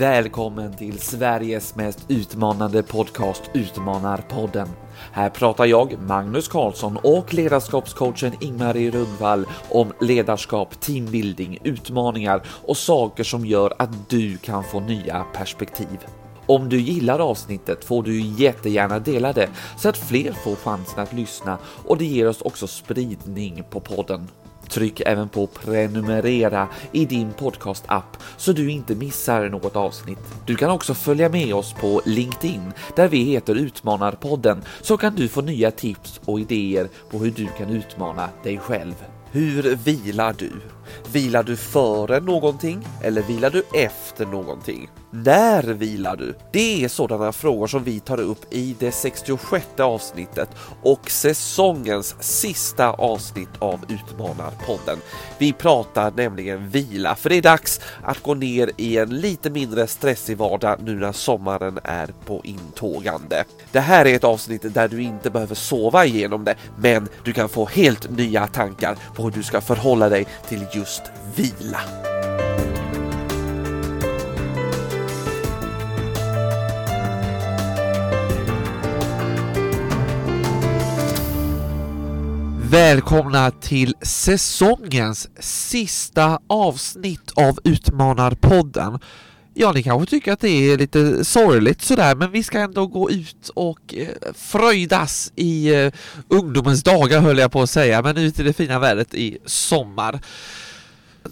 Välkommen till Sveriges mest utmanande podcast Utmanarpodden. Här pratar jag, Magnus Karlsson och ledarskapscoachen Ingmarie Rundvall om ledarskap, teambuilding, utmaningar och saker som gör att du kan få nya perspektiv. Om du gillar avsnittet får du jättegärna dela det så att fler får chansen att lyssna och det ger oss också spridning på podden. Tryck även på prenumerera i din podcastapp så du inte missar något avsnitt. Du kan också följa med oss på LinkedIn där vi heter Utmanarpodden så kan du få nya tips och idéer på hur du kan utmana dig själv. Hur vilar du? Vilar du före någonting eller vilar du efter någonting? När vilar du? Det är sådana frågor som vi tar upp i det 66 avsnittet och säsongens sista avsnitt av Utmanarpodden. Vi pratar nämligen vila, för det är dags att gå ner i en lite mindre stressig vardag nu när sommaren är på intågande. Det här är ett avsnitt där du inte behöver sova igenom det, men du kan få helt nya tankar på hur du ska förhålla dig till just vila. Välkomna till säsongens sista avsnitt av Utmanarpodden. Ja, ni kanske tycker att det är lite sorgligt sådär, men vi ska ändå gå ut och eh, fröjdas i eh, ungdomens dagar höll jag på att säga, men ut i det fina vädret i sommar.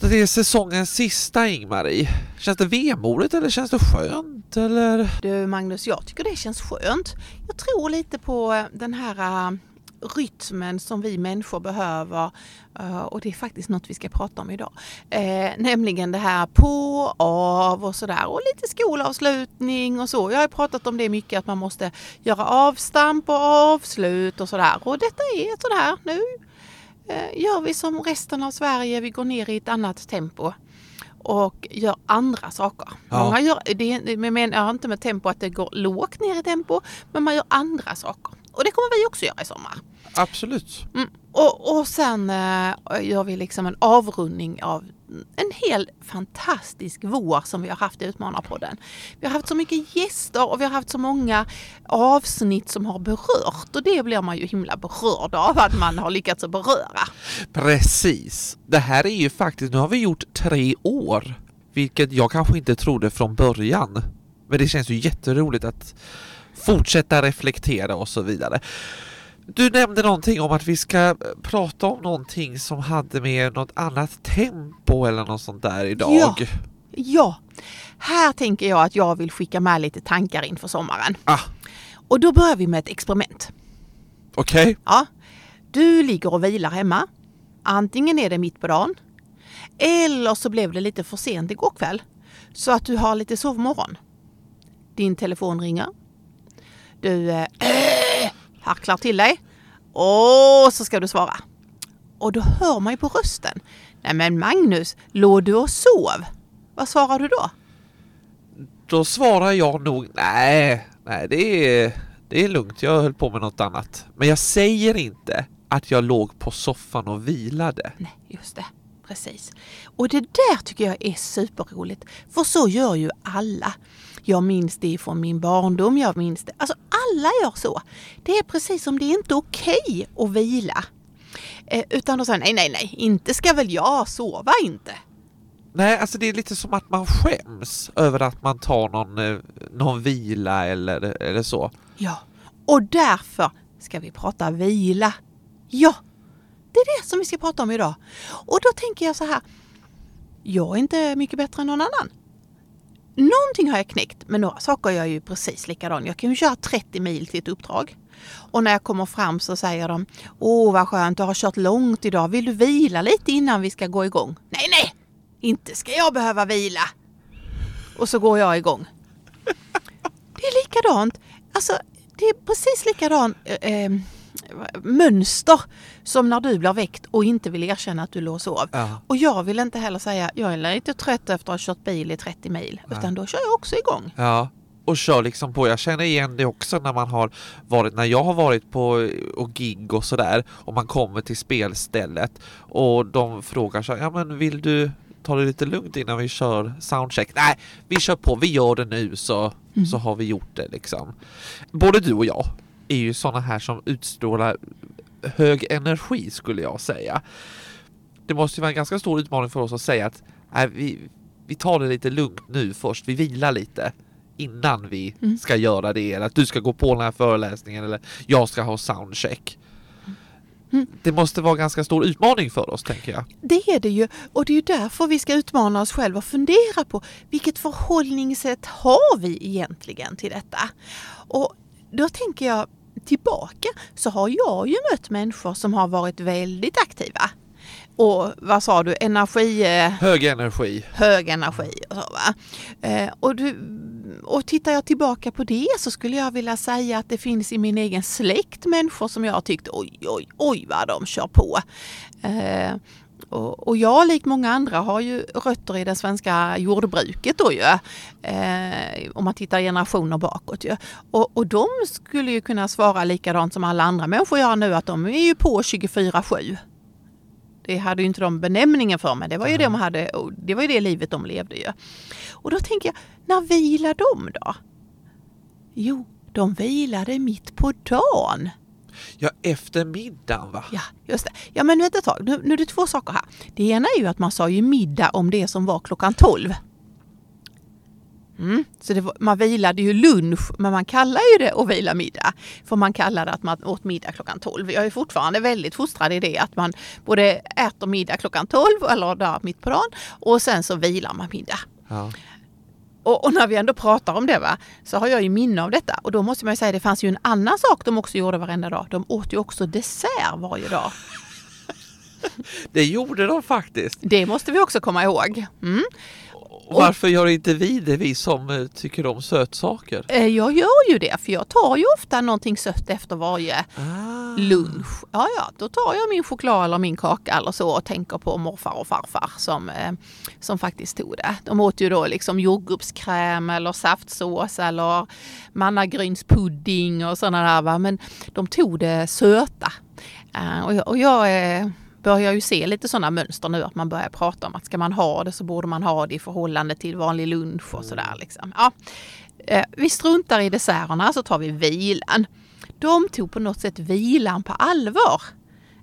Det är säsongens sista Ingmarie. Känns det vemodigt eller känns det skönt eller? Du Magnus, jag tycker det känns skönt. Jag tror lite på eh, den här uh, rytmen som vi människor behöver uh, och det är faktiskt något vi ska prata om idag. Uh, nämligen det här på, av och sådär och lite skolavslutning och så. Jag har pratat om det mycket att man måste göra avstamp och avslut och sådär och detta är ett sådär nu gör vi som resten av Sverige, vi går ner i ett annat tempo och gör andra saker. Ja. Många gör, det menar inte med tempo att det går lågt ner i tempo, men man gör andra saker. Och det kommer vi också göra i sommar. Absolut. Mm. Och, och sen eh, gör vi liksom en avrundning av en hel fantastisk vår som vi har haft i Utmanarpodden. Vi har haft så mycket gäster och vi har haft så många avsnitt som har berört och det blir man ju himla berörd av att man har lyckats att beröra. Precis. Det här är ju faktiskt, nu har vi gjort tre år, vilket jag kanske inte trodde från början. Men det känns ju jätteroligt att fortsätta reflektera och så vidare. Du nämnde någonting om att vi ska prata om någonting som hade med något annat tempo eller något sånt där idag. Ja, ja. här tänker jag att jag vill skicka med lite tankar inför sommaren. Ah. Och då börjar vi med ett experiment. Okej. Okay. Ja. Du ligger och vilar hemma. Antingen är det mitt på dagen eller så blev det lite för sent igår kväll så att du har lite sovmorgon. Din telefon ringer. Du äh, harklar till dig och så ska du svara. Och då hör man ju på rösten. Nej men Magnus, låg du och sov? Vad svarar du då? Då svarar jag nog nej, nej det är, det är lugnt, jag höll på med något annat. Men jag säger inte att jag låg på soffan och vilade. Nej, just det. Precis. Och det där tycker jag är superroligt. För så gör ju alla. Jag minns det från min barndom, jag minns det. Alltså alla gör så. Det är precis som det är inte okej att vila. Eh, utan då säger nej, nej, nej, inte ska väl jag sova inte. Nej, alltså det är lite som att man skäms över att man tar någon, eh, någon vila eller, eller så. Ja, och därför ska vi prata vila. Ja, det är det som vi ska prata om idag. Och då tänker jag så här. Jag är inte mycket bättre än någon annan. Någonting har jag knäckt, men några saker gör jag ju precis likadant. Jag kan ju köra 30 mil till ett uppdrag. Och när jag kommer fram så säger de Åh vad skönt, du har kört långt idag. Vill du vila lite innan vi ska gå igång? Nej, nej! Inte ska jag behöva vila! Och så går jag igång. Det är likadant. Alltså, det är precis likadant. Eh, eh mönster som när du blir väckt och inte vill erkänna att du låg och sov. Ja. Och jag vill inte heller säga jag är lite trött efter att ha kört bil i 30 mil. Nej. Utan då kör jag också igång. Ja, och kör liksom på. Jag känner igen det också när man har varit, när jag har varit på och gig och sådär och man kommer till spelstället och de frågar så ja men vill du ta det lite lugnt innan vi kör soundcheck. Nej, vi kör på, vi gör det nu så, Mm. så har vi gjort det liksom. Både du och jag är ju sådana här som utstrålar hög energi skulle jag säga. Det måste ju vara en ganska stor utmaning för oss att säga att nej, vi, vi tar det lite lugnt nu först, vi vilar lite innan vi Mm. ska göra det, eller att du ska gå på den här föreläsningen eller jag ska ha soundcheck. Mm. Det måste vara en ganska stor utmaning för oss tänker jag. Det är det ju och det är ju därför vi ska utmana oss själva och fundera på vilket förhållningssätt har vi egentligen till detta? Och då tänker jag tillbaka så har jag ju mött människor som har varit väldigt aktiva. Och vad sa du, energi, eh, Hög energi. hög energi och så va. Eh, och, du, och tittar jag tillbaka på det så skulle jag vilja säga att det finns i min egen släkt människor som jag har tyckt oj, oj, oj vad de kör på. Och, och jag, likt många andra, har ju rötter i det svenska jordbruket då ju. Eh, om man tittar generationer bakåt ju. Och, och de skulle ju kunna svara likadant som alla andra människor gör nu att de är ju på 24-7. Det hade ju inte de benämningen för men det var ju det de hade, det var ju det livet de levde ju. Och då tänker jag, när vilar de då? Jo, de vilade mitt på dagen. Ja, efter middagen va? Ja, just det. Ja, men vänta ett tag. Nu, nu är det två saker här. Det ena är ju att man sa ju middag om det som var klockan 12. Mm. Så var, man vilade ju lunch, men man kallar ju det att vila middag. För man kallar det att man åt middag klockan 12. Jag är fortfarande väldigt fostrad i det att man både äter middag klockan 12 eller där mitt på dagen och sen så vilar man middag. Ja. Och, och när vi ändå pratar om det va, så har jag ju minne av detta. Och då måste man ju säga, det fanns ju en annan sak de också gjorde varenda dag. De åt ju också dessert varje dag. Det gjorde de faktiskt. Det måste vi också komma ihåg. Mm. Varför gör inte vi det, vi som eh, tycker om sötsaker? Eh, Jag gör ju det, för jag tar ju ofta någonting sött efter varje Ah. lunch. Ja, ja, då tar jag min choklad eller min kaka eller så och tänker på morfar och farfar som, eh, som faktiskt tog det. De åt ju då liksom jordgubbskräm eller saftsås eller mannagrynspudding och sådana där. Va? Men de tog det söta. Och jag, och jag börjar ju se lite sådana mönster nu att man börjar prata om att ska man ha det så borde man ha det i förhållande till vanlig lunch och sådär. Liksom. Ja. Eh, vi struntar i desserterna så tar vi vilan. De tog på något sätt vilan på allvar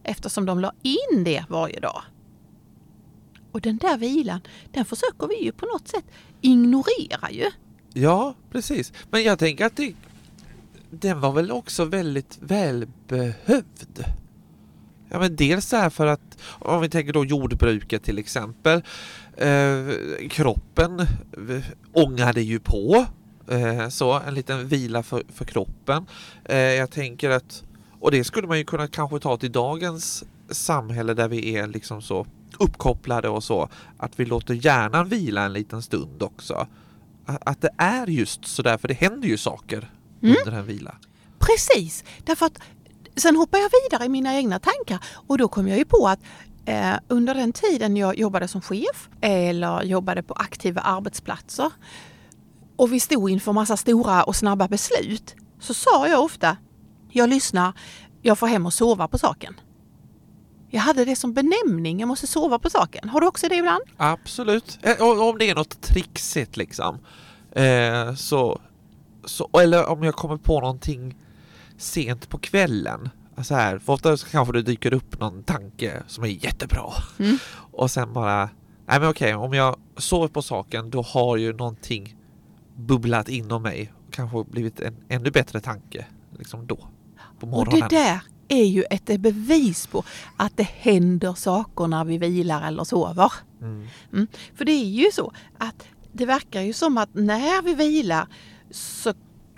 eftersom de la in det varje dag. Och den där vilan, den försöker vi ju på något sätt ignorera ju. Ja, precis. Men jag tänker att det, den var väl också väldigt välbehövd. Ja, men dels därför att om vi tänker då jordbruket till exempel. Eh, kroppen eh, ångade ju på. Eh, så en liten vila för, för kroppen. Eh, jag tänker att, och det skulle man ju kunna kanske ta till dagens samhälle där vi är liksom så uppkopplade och så. Att vi låter hjärnan vila en liten stund också. Att det är just så där, för det händer ju saker Mm. under en vila. Precis, därför att sen hoppar jag vidare i mina egna tankar och då kom jag ju på att eh, under den tiden jag jobbade som chef eller jobbade på aktiva arbetsplatser och vi stod inför massa stora och snabba beslut så sa jag ofta jag lyssnar, jag får hem och sova på saken. Jag hade det som benämning, jag måste sova på saken. Har du också det ibland? Absolut. Eh, om det är något trixigt liksom. Eh, så, så, eller om jag kommer på någonting sent på kvällen. Så här, för ofta så kanske det dyker upp någon tanke som är jättebra. Mm. Och sen bara, nej men okej, om jag sover på saken då har ju någonting bubblat inom mig. Kanske blivit en ännu bättre tanke liksom då. På Och morgonen. det där är ju ett bevis på att det händer saker när vi vilar eller sover. Mm. Mm. För det är ju så att det verkar ju som att när vi vilar så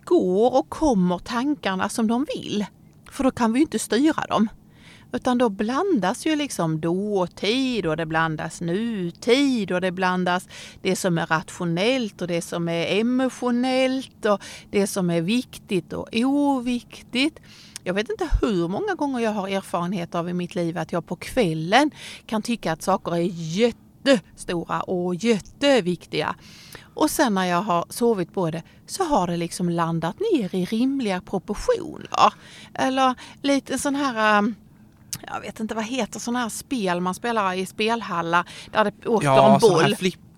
går och kommer tankarna som de vill. För då kan vi ju inte styra dem. Utan då blandas ju liksom dåtid och det blandas nutid och det blandas det som är rationellt och det som är emotionellt och det som är viktigt och oviktigt. Jag vet inte hur många gånger jag har erfarenhet av i mitt liv att jag på kvällen kan tycka att saker är jättestora och jätteviktiga. Och sen när jag har sovit på det så har det liksom landat ner i rimliga proportioner. Eller lite sån här jag vet inte vad heter sådana här spel man spelar i spelhallar där det åker Ja, en sådana här boll.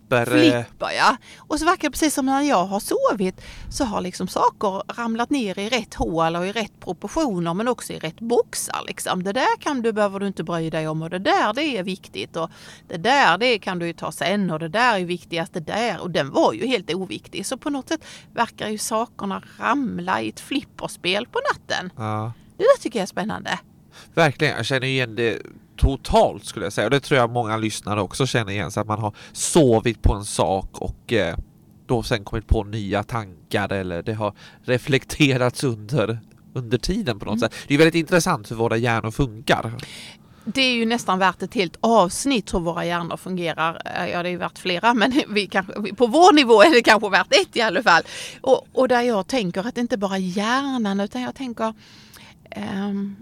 Flipper. eh, Flipper ja. Och så verkar det precis som när jag har sovit så har liksom saker ramlat ner i rätt hål och i rätt proportioner men också i rätt boxar. Liksom. Det där kan du, behöver du inte bry dig om och det där det är viktigt och det där det kan du ju ta sen och det där är viktigast det där och den var ju helt oviktig. Så på något sätt verkar ju sakerna ramla i ett flipperspel på natten. Ja. Det där tycker jag är spännande. Verkligen, jag känner igen det totalt skulle jag säga och det tror jag många lyssnare också känner igen så att man har sovit på en sak och eh, då sen kommit på nya tankar eller det har reflekterats under, under tiden på något Mm. sätt. Det är väldigt intressant hur våra hjärnor funkar. Det är ju nästan värt ett helt avsnitt hur våra hjärnor fungerar. Eh, Ja, det är ju värt flera, men vi kanske, på vår nivå är det kanske värt ett i alla fall. Och, och där jag tänker att det inte bara är hjärnan, utan jag tänker... ehm,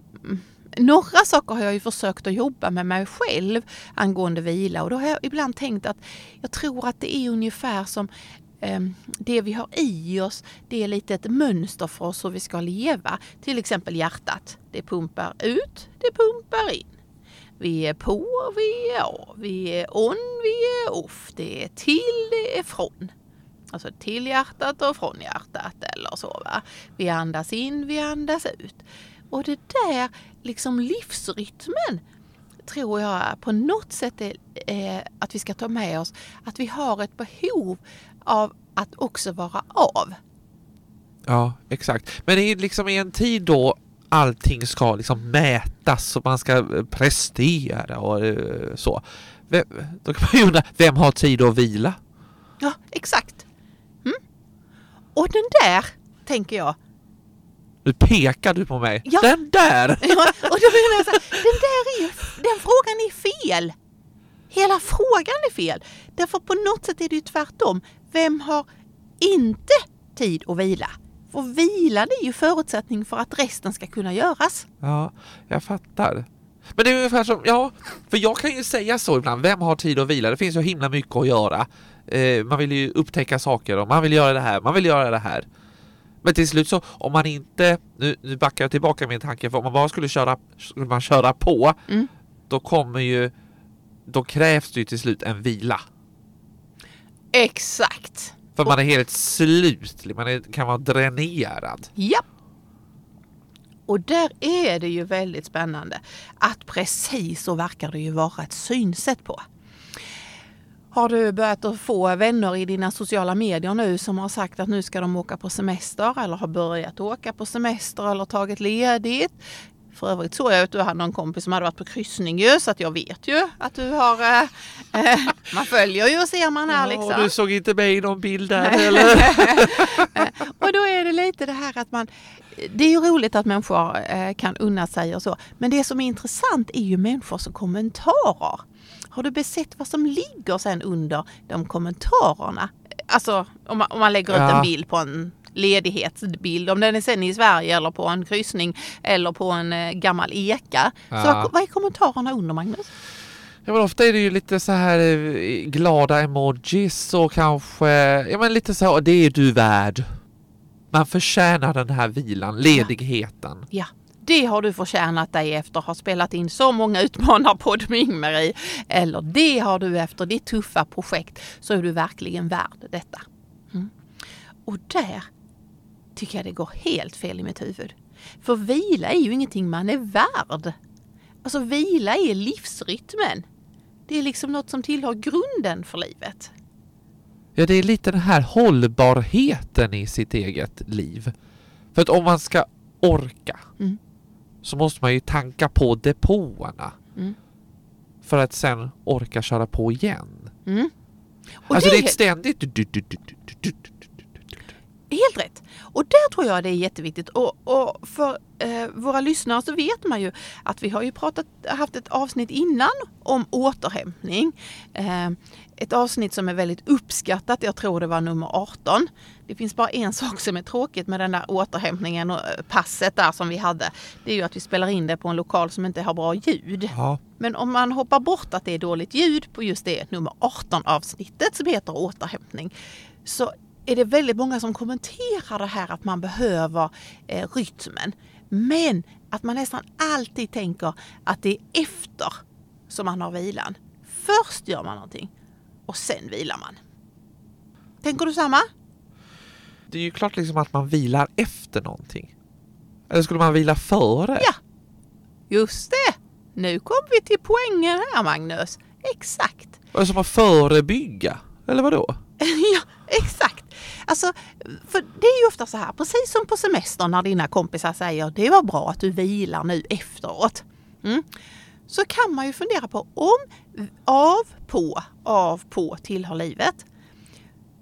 några saker har jag ju försökt att jobba med mig själv angående vila och då har jag ibland tänkt att jag tror att det är ungefär som ehm, det vi har i oss, det är lite ett mönster för oss hur vi ska leva. Till exempel hjärtat. Det pumpar ut, det pumpar in. Vi är på, vi är av, vi är on, vi är off. Det är till, det är från. Alltså till hjärtat och från hjärtat eller så. Va? Vi andas in, vi andas ut. Och det där liksom livsrytmen tror jag på något sätt är eh, att vi ska ta med oss att vi har ett behov av att också vara av. Ja, exakt. Men det är liksom i en tid då allting ska liksom mätas och man ska eh, prestera och eh, så. Vem, då kan man ju undra, vem har tid att vila? Ja, exakt. Mm. Och den där, tänker jag, Nu pekar du på mig. Ja. Den där! Ja, och då menar jag så här, den där är ju, den frågan är fel. Hela frågan är fel. Därför på något sätt är det ju tvärtom. Vem har inte tid att vila? För vilan är ju förutsättning för att resten ska kunna göras. Ja, jag fattar. Men det är ungefär som, ja, för jag kan ju säga så ibland, vem har tid att vila? Det finns så himla mycket att göra. Eh, man vill ju upptäcka saker och man vill göra det här, man vill göra det här. Men till slut så, om man inte, nu, nu backar jag tillbaka min tanke, för om man bara skulle köra, skulle man köra på, Mm. då kommer ju, då krävs det ju till slut en vila. Exakt. För man är helt slut, man är, kan vara dränerad. Ja. Och där är det ju väldigt spännande att precis så verkar det ju vara ett synsätt på. Har du börjat att få vänner i dina sociala medier nu som har sagt att nu ska de åka på semester eller har börjat åka på semester eller tagit ledigt? För övrigt såg jag att du hade någon kompis som hade varit på kryssning ju så att jag vet ju att du har... Eh, eh, man följer ju och ser man här liksom. Ja, du såg inte med i någon bild där eller? och då är det lite det här att man... Det är ju roligt att människor eh, kan unna sig och så. Men det som är intressant är ju människors kommentarer. Har du besett vad som ligger sen under de kommentarerna? Alltså om man, om man lägger ut Ja. en bild på en ledighetsbild, om den är sen i Sverige eller på en kryssning eller på en eh, gammal eka. Så Ja. vad, vad är kommentarerna under Magnus? Ja men ofta är det ju lite så här eh, glada emojis och kanske, ja men lite så här, det är du värd. Man förtjänar den här vilan, ledigheten. Ja, det har du förtjänat dig efter att ha spelat in så många utmanarpodd med Ingmarie. Eller det har du efter ditt tuffa projekt så är du verkligen värd detta. Mm. Och där tycker jag det går helt fel i mitt huvud. För vila är ju ingenting man är värd. Alltså vila är livsrytmen. Det är liksom något som tillhör grunden för livet. Ja det är lite den här hållbarheten i sitt eget liv. För att om man ska orka Mm så måste man ju tanka på depåerna. Mm. För att sen orka köra på igen. Mm. alltså det, det är ett ständigt... Helt rätt. Och där tror jag det är jätteviktigt. Och, och för eh, våra lyssnare så vet man ju att vi har ju pratat, haft ett avsnitt innan om återhämtning. Eh, ett avsnitt som är väldigt uppskattat. Jag tror det var nummer 18. Det finns bara en sak som är tråkigt med den där återhämtningen och eh, passet där som vi hade. Det är ju att vi spelar in det på en lokal som inte har bra ljud. Ja, Men om man hoppar bort att det är dåligt ljud på just det nummer 18 avsnittet som heter återhämtning så är det väldigt många som kommenterar det här att man behöver eh, rytmen. Men att man nästan alltid tänker att det är efter som man har vilan. Först gör man någonting och sen vilar man. Tänker du samma? Det är ju klart liksom att man vilar efter någonting. Eller skulle man vila före? Ja, just det. Nu kom vi till poängen här Magnus. Exakt. Är det som att förebygga? Eller vadå? ja, exakt. Alltså, för det är ju ofta så här, precis som på semestern när dina kompisar säger det var bra att du vilar nu efteråt. Mm. Så kan man ju fundera på om av, på, av, på tillhör livet.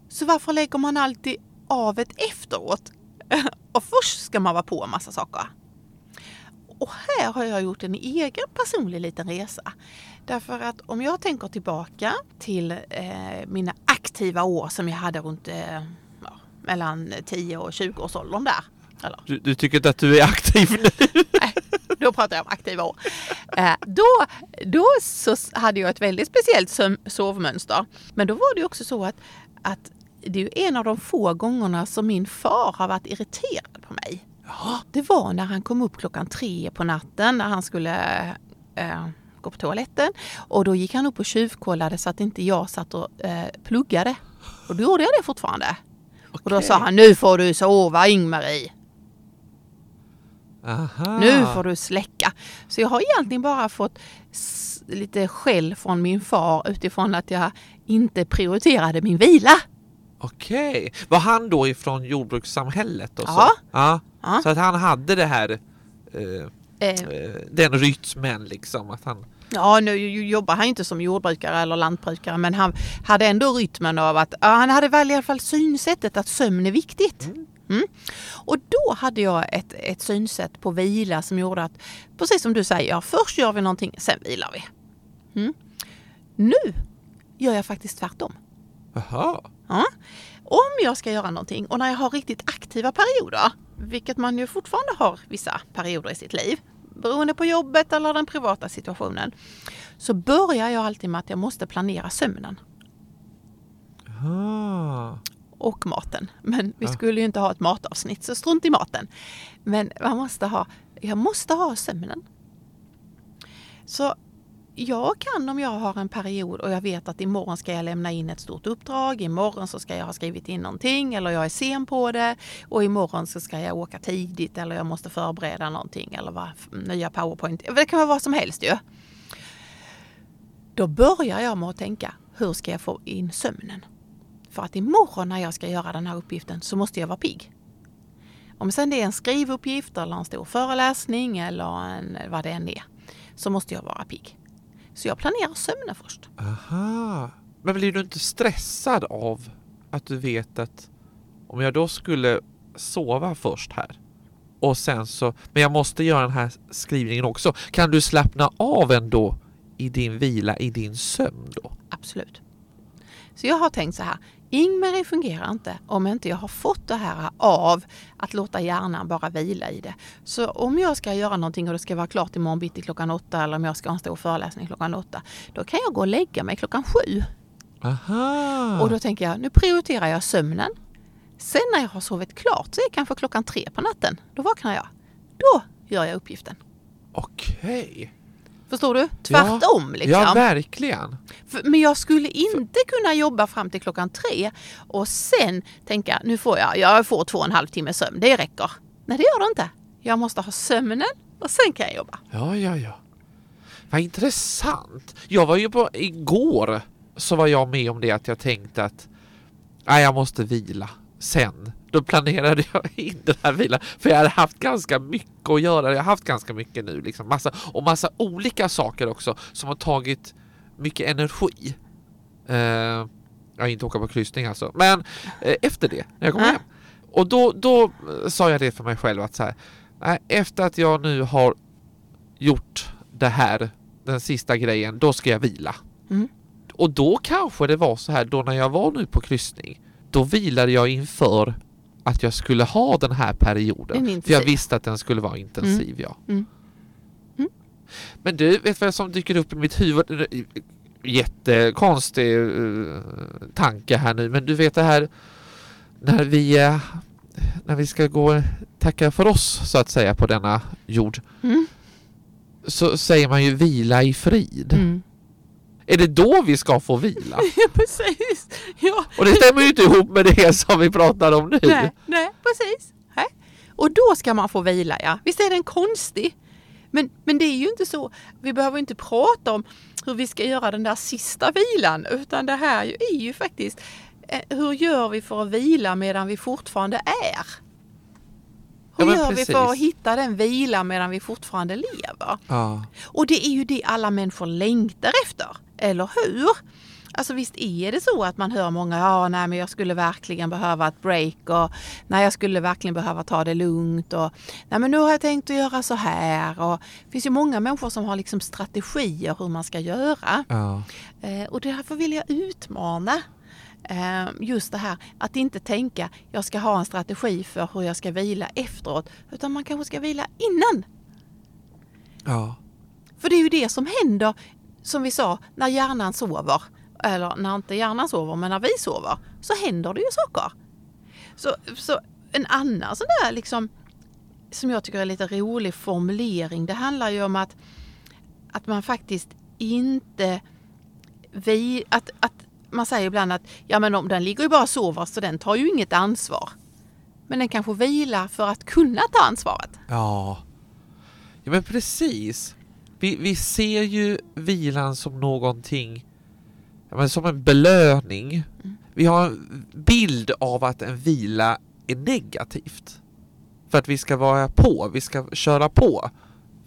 Så varför lägger man alltid av ett efteråt? Och först ska man vara på en massa saker. Och här har jag gjort en egen personlig liten resa. Därför att om jag tänker tillbaka till eh, mina aktiva år som jag hade runt eh, ja, mellan 10 och 20 års åldern där. Du, du, tycker inte att du är aktiv nu? Nej, då pratar jag om aktiva år. Eh, då, då så hade jag ett väldigt speciellt sovmönster. Men då var det också så att, att det är en av de få gångerna som min far har varit irriterad på mig. Ja. Det var när han kom upp klockan tre på natten när han skulle eh, gå på toaletten. Och då gick han upp och tjuvkollade så att inte jag satt och eh, pluggade. Och då gjorde jag det fortfarande. Okay. Och då sa han, nu får du sova Ingmarie. Aha. Nu får du släcka. Så jag har egentligen bara fått lite skäll från min far utifrån att jag inte prioriterade min vila. Okej. Var han då ifrån jordbrukssamhället? Och så? Ja. ja. Så att han hade det här eh, eh. eh den rytmen liksom att han Ja, nu jobbar han inte som jordbrukare eller lantbrukare men han hade ändå rytmen av att ja, han hade väl i alla fall synsättet att sömn är viktigt. Mm. Mm. Och då hade jag ett, ett synsätt på vila som gjorde att, precis som du säger, först gör vi någonting, sen vilar vi. Mm. Nu gör jag faktiskt tvärtom. Aha. Ja. Om jag ska göra någonting och när jag har riktigt aktiva perioder, vilket man ju fortfarande har vissa perioder i sitt liv, beroende på jobbet eller den privata situationen, så börjar jag alltid med att jag måste planera sömnen. Aha. Och maten. Men vi skulle ju inte ha ett matavsnitt, så strunt i maten. Men man måste ha, jag måste ha sömnen. Så jag kan om jag har en period och jag vet att imorgon ska jag lämna in ett stort uppdrag, imorgon så ska jag ha skrivit in någonting eller jag är sen på det och imorgon så ska jag åka tidigt eller jag måste förbereda någonting eller vad, nya powerpoint. Det kan vara vad som helst ju. Då börjar jag med att tänka, hur ska jag få in sömnen? För att imorgon när jag ska göra den här uppgiften så måste jag vara pigg. Om sen det är en skrivuppgift eller en stor föreläsning eller en, vad det än är så måste jag vara pigg. Så jag planerar sömnen först. Aha. Men blir du inte stressad av att du vet att om jag då skulle sova först här och sen så, men jag måste göra den här skrivningen också. Kan du slappna av ändå i din vila, i din sömn då? Absolut. Så jag har tänkt så här, Ingmarie fungerar inte om inte jag har fått det här av att låta hjärnan bara vila i det. Så om jag ska göra någonting och det ska vara klart imorgon bitti klockan åtta eller om jag ska ha en stor föreläsning klockan åtta, då kan jag gå och lägga mig klockan sju. Aha. Och då tänker jag, nu prioriterar jag sömnen. Sen när jag har sovit klart så är det kanske klockan tre på natten. Då vaknar jag. Då gör jag uppgiften. Okej. Förstår du? Tvärtom ja, liksom. Ja, verkligen. Men jag skulle inte kunna jobba fram till klockan tre och sen tänka nu får jag, jag får två och en halv timme sömn, det räcker. Nej, det gör det inte. Jag måste ha sömnen och sen kan jag jobba. Ja, ja, ja. Vad intressant. Jag var ju på, igår så var jag med om det att jag tänkte att nej, jag måste vila sen då planerade jag in den här vilan för jag hade haft ganska mycket att göra. Jag har haft ganska mycket nu liksom massa och massa olika saker också som har tagit mycket energi. Uh, jag inte åka på kryssning alltså, men uh, efter det när jag kom hem. Och då, då sa jag det för mig själv att så här, nej, efter att jag nu har gjort det här, den sista grejen, då ska jag vila. Mm. Och då kanske det var så här då när jag var nu på kryssning, då vilade jag inför att jag skulle ha den här perioden. För jag visste att den skulle vara intensiv, mm. ja. Mm. Mm. Men du, vet vad som dyker upp i mitt huvud? Jättekonstig uh, tanke här nu, men du vet det här när vi uh, när vi ska gå och tacka för oss så att säga på denna jord Mm. så säger man ju vila i frid. Är det då vi ska få vila? Ja, precis. Ja, Och det stämmer ju inte ihop med det som vi pratar om nu. nej, nej, precis. Nej. Och då ska man få vila, ja. Visst är den konstig? Men, men det är ju inte så. Vi behöver inte prata om hur vi ska göra den där sista vilan, utan det här ju- är ju faktiskt eh, hur gör vi för att vila medan vi fortfarande är? Hur Ja, gör vi för att precis. hitta den vila medan vi fortfarande lever? Ja. Och det är ju det alla människor längtar efter, eller hur? Alltså visst är det så att man hör många, ja nej men jag skulle verkligen behöva ett break och nej jag skulle verkligen behöva ta det lugnt och nej men nu har jag tänkt att göra så här och det finns ju många människor som har liksom strategier hur man ska göra. Ja. Eh, och därför vill jag utmana eh, just det här att inte tänka jag ska ha en strategi för hur jag ska vila efteråt utan man kanske ska vila innan. ja. För det är ju det som händer, som vi sa, när hjärnan sover. Eller när inte hjärnan sover, men när vi sover. Så händer det ju saker. Så, så en annan sån där liksom, som jag tycker är lite rolig formulering, det handlar ju om att, att man faktiskt inte... Vi, att, att man säger ibland att ja men om den ligger ju bara och sover så den tar ju inget ansvar. Men den kanske vilar för att kunna ta ansvaret. Ja. Ja men precis. Vi, vi ser ju vilan som någonting, men som en belöning. Vi har en bild av att en vila är negativt. För att vi ska vara på, vi ska köra på.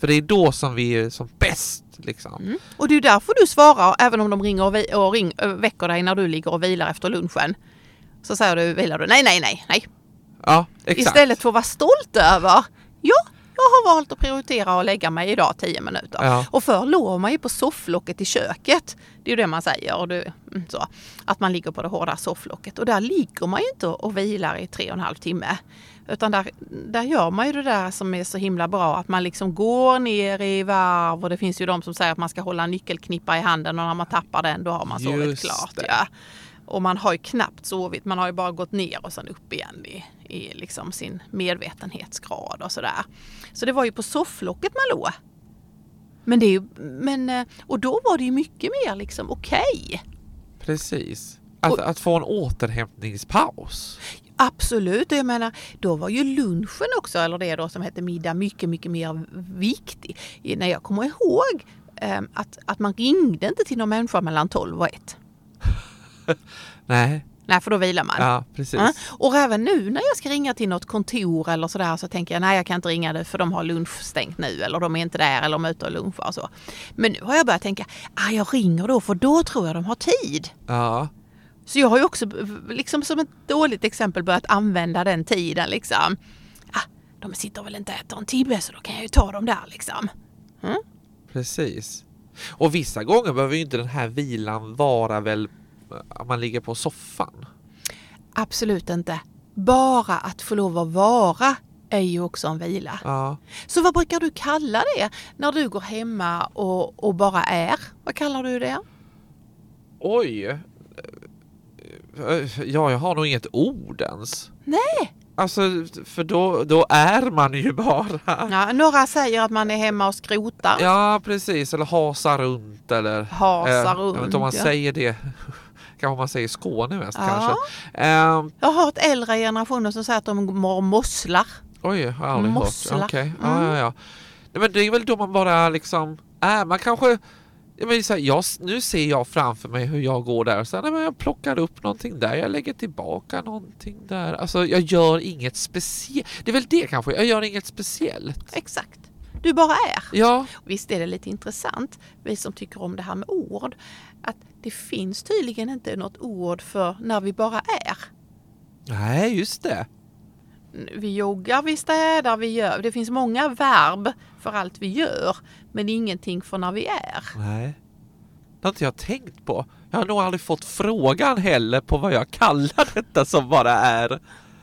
För det är då som vi är som bäst liksom. Mm. Och det är därför du svarar, även om de ringer och, vi- och ring, ö, väcker dig när du ligger och vilar efter lunchen. Så säger du, vilar du? Nej, nej, nej, nej. Ja, exakt. Istället för att vara stolt över, ja, jag har valt att prioritera att lägga mig idag 10 minuter. Ja. Och förr låg man ju på sofflocket i köket. Det är ju det man säger. Och det, mm, så, att man ligger på det hårda sofflocket. Och där ligger man ju inte och vilar i tre och en halv timme. Utan där, där gör man ju det där som är så himla bra. Att man liksom går ner i varv. Och det finns ju de som säger att man ska hålla en nyckelknippa i handen. Och när man tappar den då har man sovit Just klart. det. Ja. Och man har ju knappt sovit. Man har ju bara gått ner och sen upp igen i, i liksom sin medvetenhetsgrad och sådär. Så det var ju på sofflocket man låg. Men det är ju, men, eh, och då var det ju mycket mer liksom okej. Precis. Att, Och- att få en återhämtningspaus. Absolut, och jag menar då var ju lunchen också, eller det då som hette middag, mycket, mycket mer viktig. När jag kommer ihåg eh, att, att man ringde inte till någon människa mellan 12 och 1. Nej, Nej, för då vilar man. ja precis. Ja, Och även nu när jag ska ringa till något kontor eller sådär så tänker jag nej jag kan inte ringa det för de har lunchstängt nu eller de är inte där eller de är ute och lunchar och så. Men nu har jag börjat tänka, ah, jag ringer då för då tror jag de har tid. Ja, Så jag har ju också liksom som ett dåligt exempel börjat använda den tiden liksom. Ah, de sitter väl inte och äter en tibbe så då kan jag ju ta dem där liksom. precis. Och vissa gånger behöver ju inte den här vilan vara väl att man ligger på soffan. Absolut inte. Bara att få lov att vara är ju också en vila. Ja. Så vad brukar du kalla det när du går hemma och, och bara är? Vad kallar du det? Oj. Ja, jag har nog inget ord ens. Nej. Alltså, för då, då är man ju bara. Ja, några säger att man är hemma och skrotar. Ja, precis. Eller hasa runt eller... Hasa eh, Jag vet runt. inte om man ja. säger det. Kanske man säger i Skåne mest Ja. kanske. Ehm, Jag har hört äldre generationer som säger att de mår mosslar. oj, jag har aldrig Mosslar. hört. Okej, ja, Mm. ja, ja. Nej, men det är väl då man bara liksom är, man kanske jag menar, så här, jag, nu ser jag framför mig hur jag går där och nej, men jag plockar upp någonting där, jag lägger tillbaka någonting där. Alltså jag gör inget speciellt. Det är väl det kanske, jag gör inget speciellt. Exakt. Du bara är. Ja, Visst är det lite intressant, vi som tycker om det här med ord, att det finns tydligen inte något ord för när vi bara är. nej just det. Vi joggar, vi städar, vi gör. Det finns många verb för allt vi gör, men ingenting för när vi är. Nej. Det har inte jag tänkt på. Jag har nog aldrig fått frågan heller på vad jag kallar detta som bara är.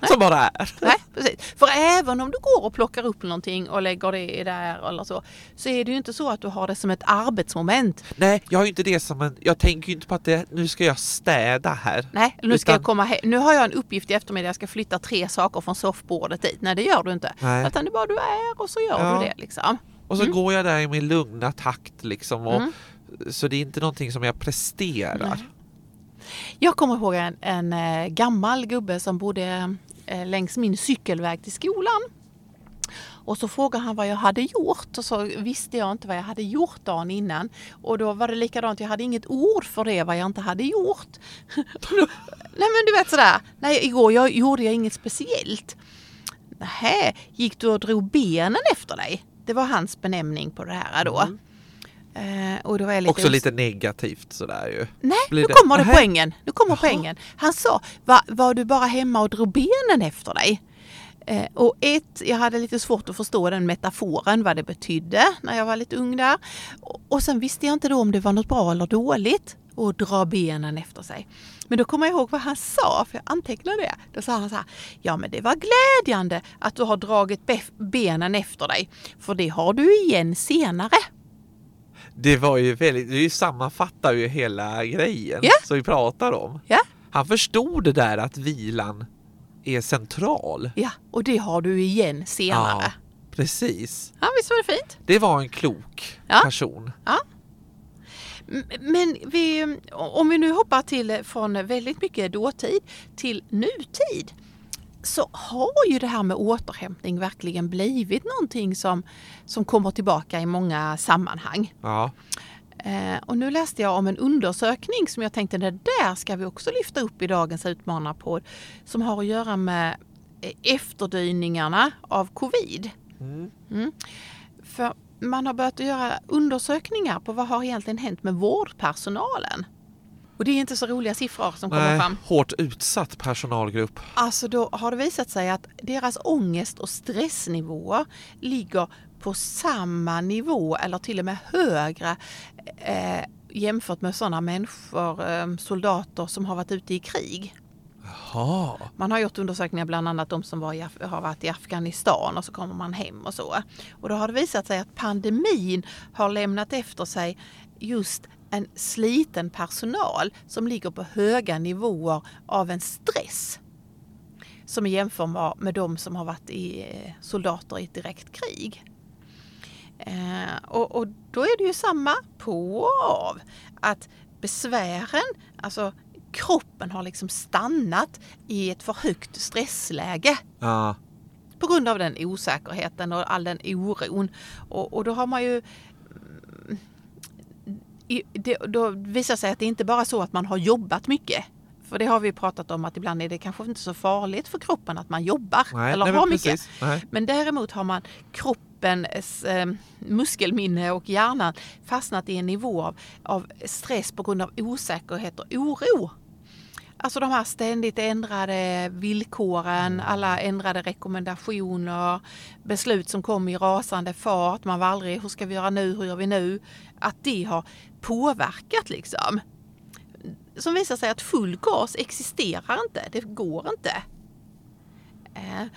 Som bara är. Nej, precis. För även om du går och plockar upp någonting och lägger det där eller så, så är det ju inte så att du har det som ett arbetsmoment. Nej, jag har ju inte det som en... Jag tänker ju inte på att det, nu ska jag städa här. Nej, nu ska Utan- jag komma hem. Nu har jag en uppgift i eftermiddag, jag ska flytta tre saker från soffbordet dit. Nej, det gör du inte. Nej. Utan det är bara du är och så gör Ja. du det liksom. Och så går jag där i min lugna takt liksom. Och, Mm. Så det är inte någonting som jag presterar. Nej. Jag kommer ihåg en, en eh, gammal gubbe som bodde eh, längs min cykelväg till skolan. Och så frågade han vad jag hade gjort och så visste jag inte vad jag hade gjort dagen innan. Och då var det likadant, jag hade inget ord för det vad jag inte hade gjort. Nej men du vet sådär, nej igår jag, gjorde jag inget speciellt. Nähä, gick du och drog benen efter dig? Det var hans benämning på det här då. Mm och då var jag lite Också lite negativt sådär ju. Nej, Blir nu det- kommer det poängen. Nu kommer poängen. Han sa, Va, var du bara hemma och drog benen efter dig? Eh, och ett, jag hade lite svårt att förstå den metaforen, vad det betydde när jag var lite ung där. Och, och sen visste jag inte då om det var något bra eller dåligt att dra benen efter sig. Men då kommer jag ihåg vad han sa, för jag antecknade det. Då sa han så här, ja men det var glädjande att du har dragit benen efter dig, för det har du igen senare. Det var ju väldigt, det sammanfattar ju hela grejen Ja. som vi pratar om. Ja, Han förstod det där att vilan är central. ja, och det har du igen senare. Ja, precis. Ja, visst var det fint? Det var en klok Ja. person. M- Men vi, om vi nu hoppar till från väldigt mycket dåtid till nutid så har ju det här med återhämtning verkligen blivit någonting som, som kommer tillbaka i många sammanhang. Ja. Eh, och nu läste jag om en undersökning som jag tänkte det där ska vi också lyfta upp i dagens utmanarpodd som har att göra med eh, efterdyningarna av covid. Mm. Mm. För man har börjat göra undersökningar på vad har egentligen hänt med vårdpersonalen. Och det är inte så roliga siffror som kommer Nej, fram. hårt utsatt personalgrupp. Alltså då har det visat sig att deras ångest och stressnivåer ligger på samma nivå eller till och med högre eh, jämfört med sådana människor, eh, soldater som har varit ute i krig. Jaha. Man har gjort undersökningar bland annat de som var i, har varit i Afghanistan och så kommer man hem och så. Och då har det visat sig att pandemin har lämnat efter sig just en sliten personal som ligger på höga nivåer av en stress som är jämförbar med de som har varit i eh, soldater i ett direkt krig. Eh, och, och då är det ju samma på och av. Att besvären, alltså kroppen har liksom stannat i ett för högt stressläge Ja. på grund av den osäkerheten och all den oron. Och, och då har man ju det, då visar sig att det inte bara är så att man har jobbat mycket. För det har vi pratat om att ibland är det kanske inte så farligt för kroppen att man jobbar Nej, eller nej, har mycket. Nej. Men däremot har man kroppens eh, muskelminne och hjärnan fastnat i en nivå av, av stress på grund av osäkerhet och oro. Alltså de här ständigt ändrade villkoren, alla ändrade rekommendationer, beslut som kom i rasande fart, man var aldrig hur ska vi göra nu, hur gör vi nu? Att det har påverkat liksom. Som visar sig att full gas existerar inte, det går inte. Eh,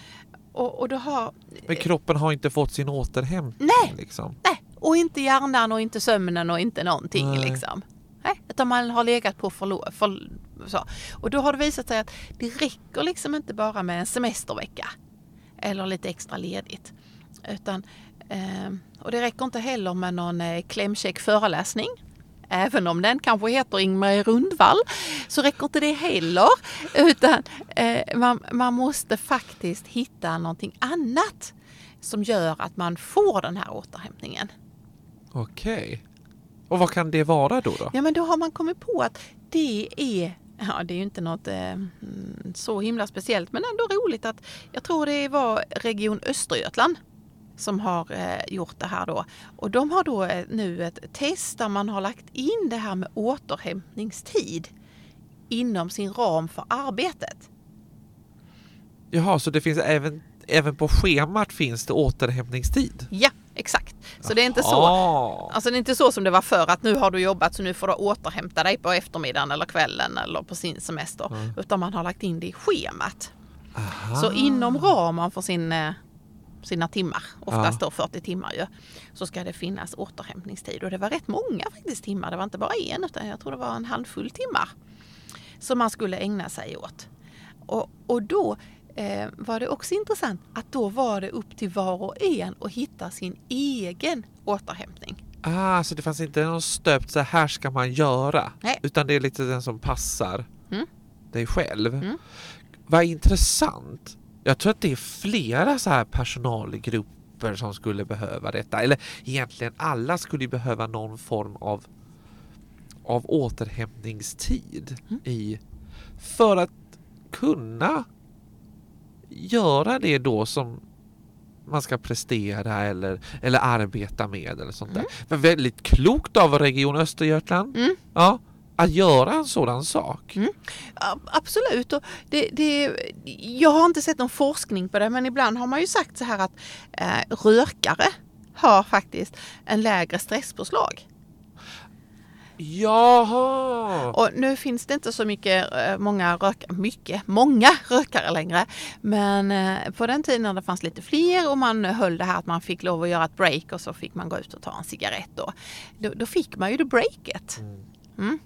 och, och har Men kroppen har inte fått sin återhämtning. Nej. Liksom. Nej, och inte hjärnan och inte sömnen och inte någonting Nej. liksom. Nej, utan man har legat på för, för så. Och då har det visat sig att det räcker liksom inte bara med en semestervecka eller lite extra ledigt. Utan, eh, och det räcker inte heller med någon eh, klämkäck föreläsning. Även om den kanske heter Ingmar Rundvall så räcker inte det heller. Utan eh, man, man måste faktiskt hitta någonting annat som gör att man får den här återhämtningen. Okej. Och vad kan det vara då? då? Ja men då har man kommit på att det är Ja, det är ju inte något eh, mm, så himla speciellt men ändå roligt att jag tror det var Region Östergötland som har eh, gjort det här då. Och de har då eh, nu ett test där man har lagt in det här med återhämtningstid inom sin ram för arbetet. Jaha, så det finns även, även på schemat finns det återhämtningstid? Ja, exakt. Så det är inte så Jaha. Alltså det är inte så som det var förr att nu har du jobbat så nu får du återhämta dig på eftermiddagen eller kvällen eller på sin semester. Mm. Utan man har lagt in det i schemat. Så inom ramen för sin, eh, sina timmar, oftast då 40 timmar ju, så ska det finnas återhämtningstid. Och det var rätt många faktiskt timmar, det var inte bara en utan jag tror det var en handfull timmar som man skulle ägna sig åt. Och, och då eh, var det också intressant att då var det upp till var och en att hitta sin egen återhämtning. Ah, så det fanns inte någon stöpt så här ska man göra. Nej. Utan det är lite den som passar Mm. dig själv. Mm. Vad intressant. Jag tror att det är flera så här personalgrupper som skulle behöva detta. Eller egentligen alla skulle behöva någon form av, av återhämtningstid Mm. i för att kunna göra det då som man ska prestera eller, eller arbeta med eller sånt där. Men väldigt klokt av Region Östergötland Mm. ja, att göra en sådan sak. Mm. Absolut. Och det, det, jag har inte sett någon forskning på det men ibland har man ju sagt så här att eh, rökare har faktiskt en lägre stresspåslag. Jaha! Och nu finns det inte så mycket, eh, många rökare, mycket, många rökare längre. Men eh, på den tiden när det fanns lite fler och man höll det här att man fick lov att göra ett break och så fick man gå ut och ta en cigarett då. Då, då fick man ju det breaket. Mm.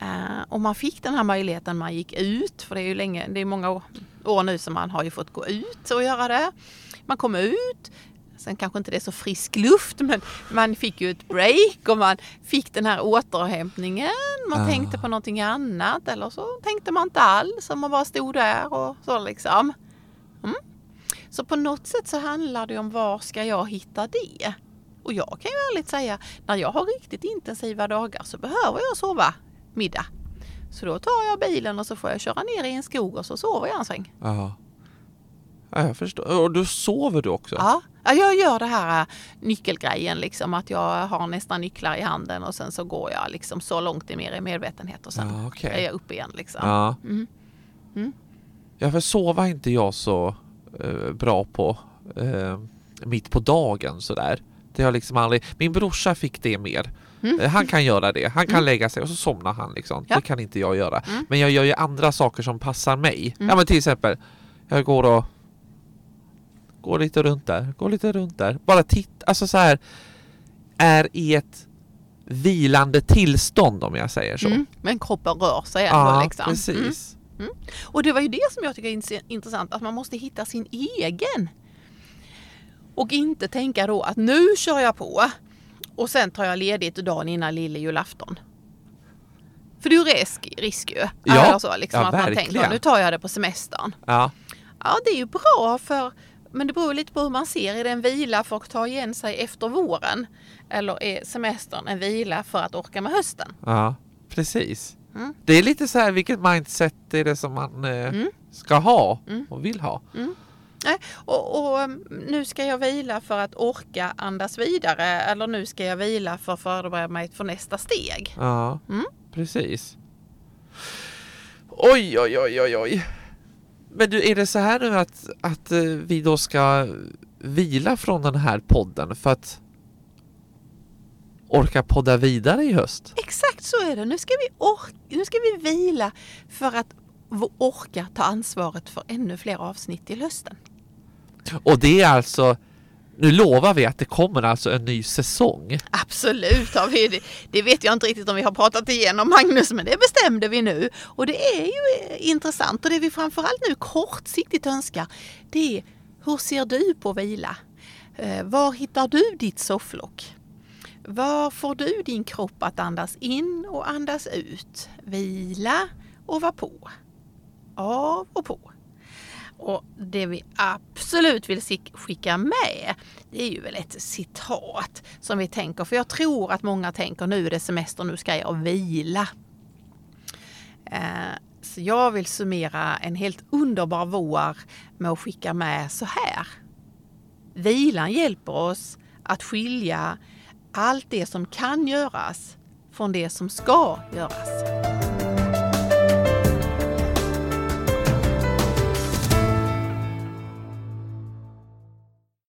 Eh, och man fick den här möjligheten, man gick ut, för det är ju länge, det är många år, år nu som man har ju fått gå ut och göra det. Man kom ut, sen kanske inte det är så frisk luft, men man fick ju ett break och man fick den här återhämtningen. Man Ah. tänkte på någonting annat eller så tänkte man inte alls, man bara stod där och så liksom. Mm. Så på något sätt så handlar det om var ska jag hitta det? Och jag kan ju ärligt säga, när jag har riktigt intensiva dagar så behöver jag sova middag. Så då tar jag bilen och så får jag köra ner i en skog och så sover jag en sväng. Ja. Ja, jag förstår. Och då sover du också? Ja, ja jag gör det här äh, nyckelgrejen liksom att jag har nästan nycklar i handen och sen så går jag liksom så långt i mer i medvetenhet och sen Ja, okej. är jag uppe igen liksom. Ja. Mm. Mm. Ja, för sova är inte jag så eh, bra på eh, mitt på dagen sådär. Det har liksom aldrig... Min brorsa fick det mer. Mm. Han kan göra det. Han kan Mm. lägga sig och så somnar han liksom. Ja. Det kan inte jag göra. Mm. Men jag gör ju andra saker som passar mig. Mm. Ja men till exempel, jag går och går lite runt där, går lite runt där. Bara titta, alltså så här är i ett vilande tillstånd om jag säger så. Mm. Men kroppen rör sig ändå Ja, liksom. Mm. precis. Och det var ju det som jag tycker är intressant, att man måste hitta sin egen. Och inte tänka då att nu kör jag på och sen tar jag ledigt dagen innan lille julafton. För det är ju risk, risk ju. Ja, Eller så, liksom, ja, att man verkligen. tänker nu tar jag det på semestern. Ja. Ja, det är ju bra för men det beror lite på hur man ser. Är det en vila för att ta igen sig efter våren? Eller är semestern en vila för att orka med hösten? Ja, precis. Mm. Det är lite så här, vilket mindset är det som man eh, Mm. ska ha Mm. och vill ha? Nej, och, och um, nu ska jag vila för att orka andas vidare eller nu ska jag vila för att förbereda mig för nästa steg. Ja, Mm. precis. Oj, oj, oj, oj, oj. Men du, är det så här nu att, att eh, vi då ska vila från den här podden för att orka podda vidare i höst? Exakt så är det. Nu ska vi, or- nu ska vi vila för att orka ta ansvaret för ännu fler avsnitt till hösten. Och det är alltså, nu lovar vi att det kommer alltså en ny säsong. Absolut, har vi, det, det vet jag inte riktigt om vi har pratat igenom Magnus, men det bestämde vi nu. Och det är ju eh, intressant och det vi framförallt nu kortsiktigt önskar, det är hur ser du på vila? Eh, var hittar du ditt sofflock? Var får du din kropp att andas in och andas ut? Vila och vara på. Av och på. Och det vi absolut vill skicka med, det är ju väl ett citat som vi tänker, för jag tror att många tänker nu är det semester, nu ska jag vila. Eh, så jag vill summera en helt underbar vår med att skicka med så här. Vilan hjälper oss att skilja allt det som kan göras från det som ska göras.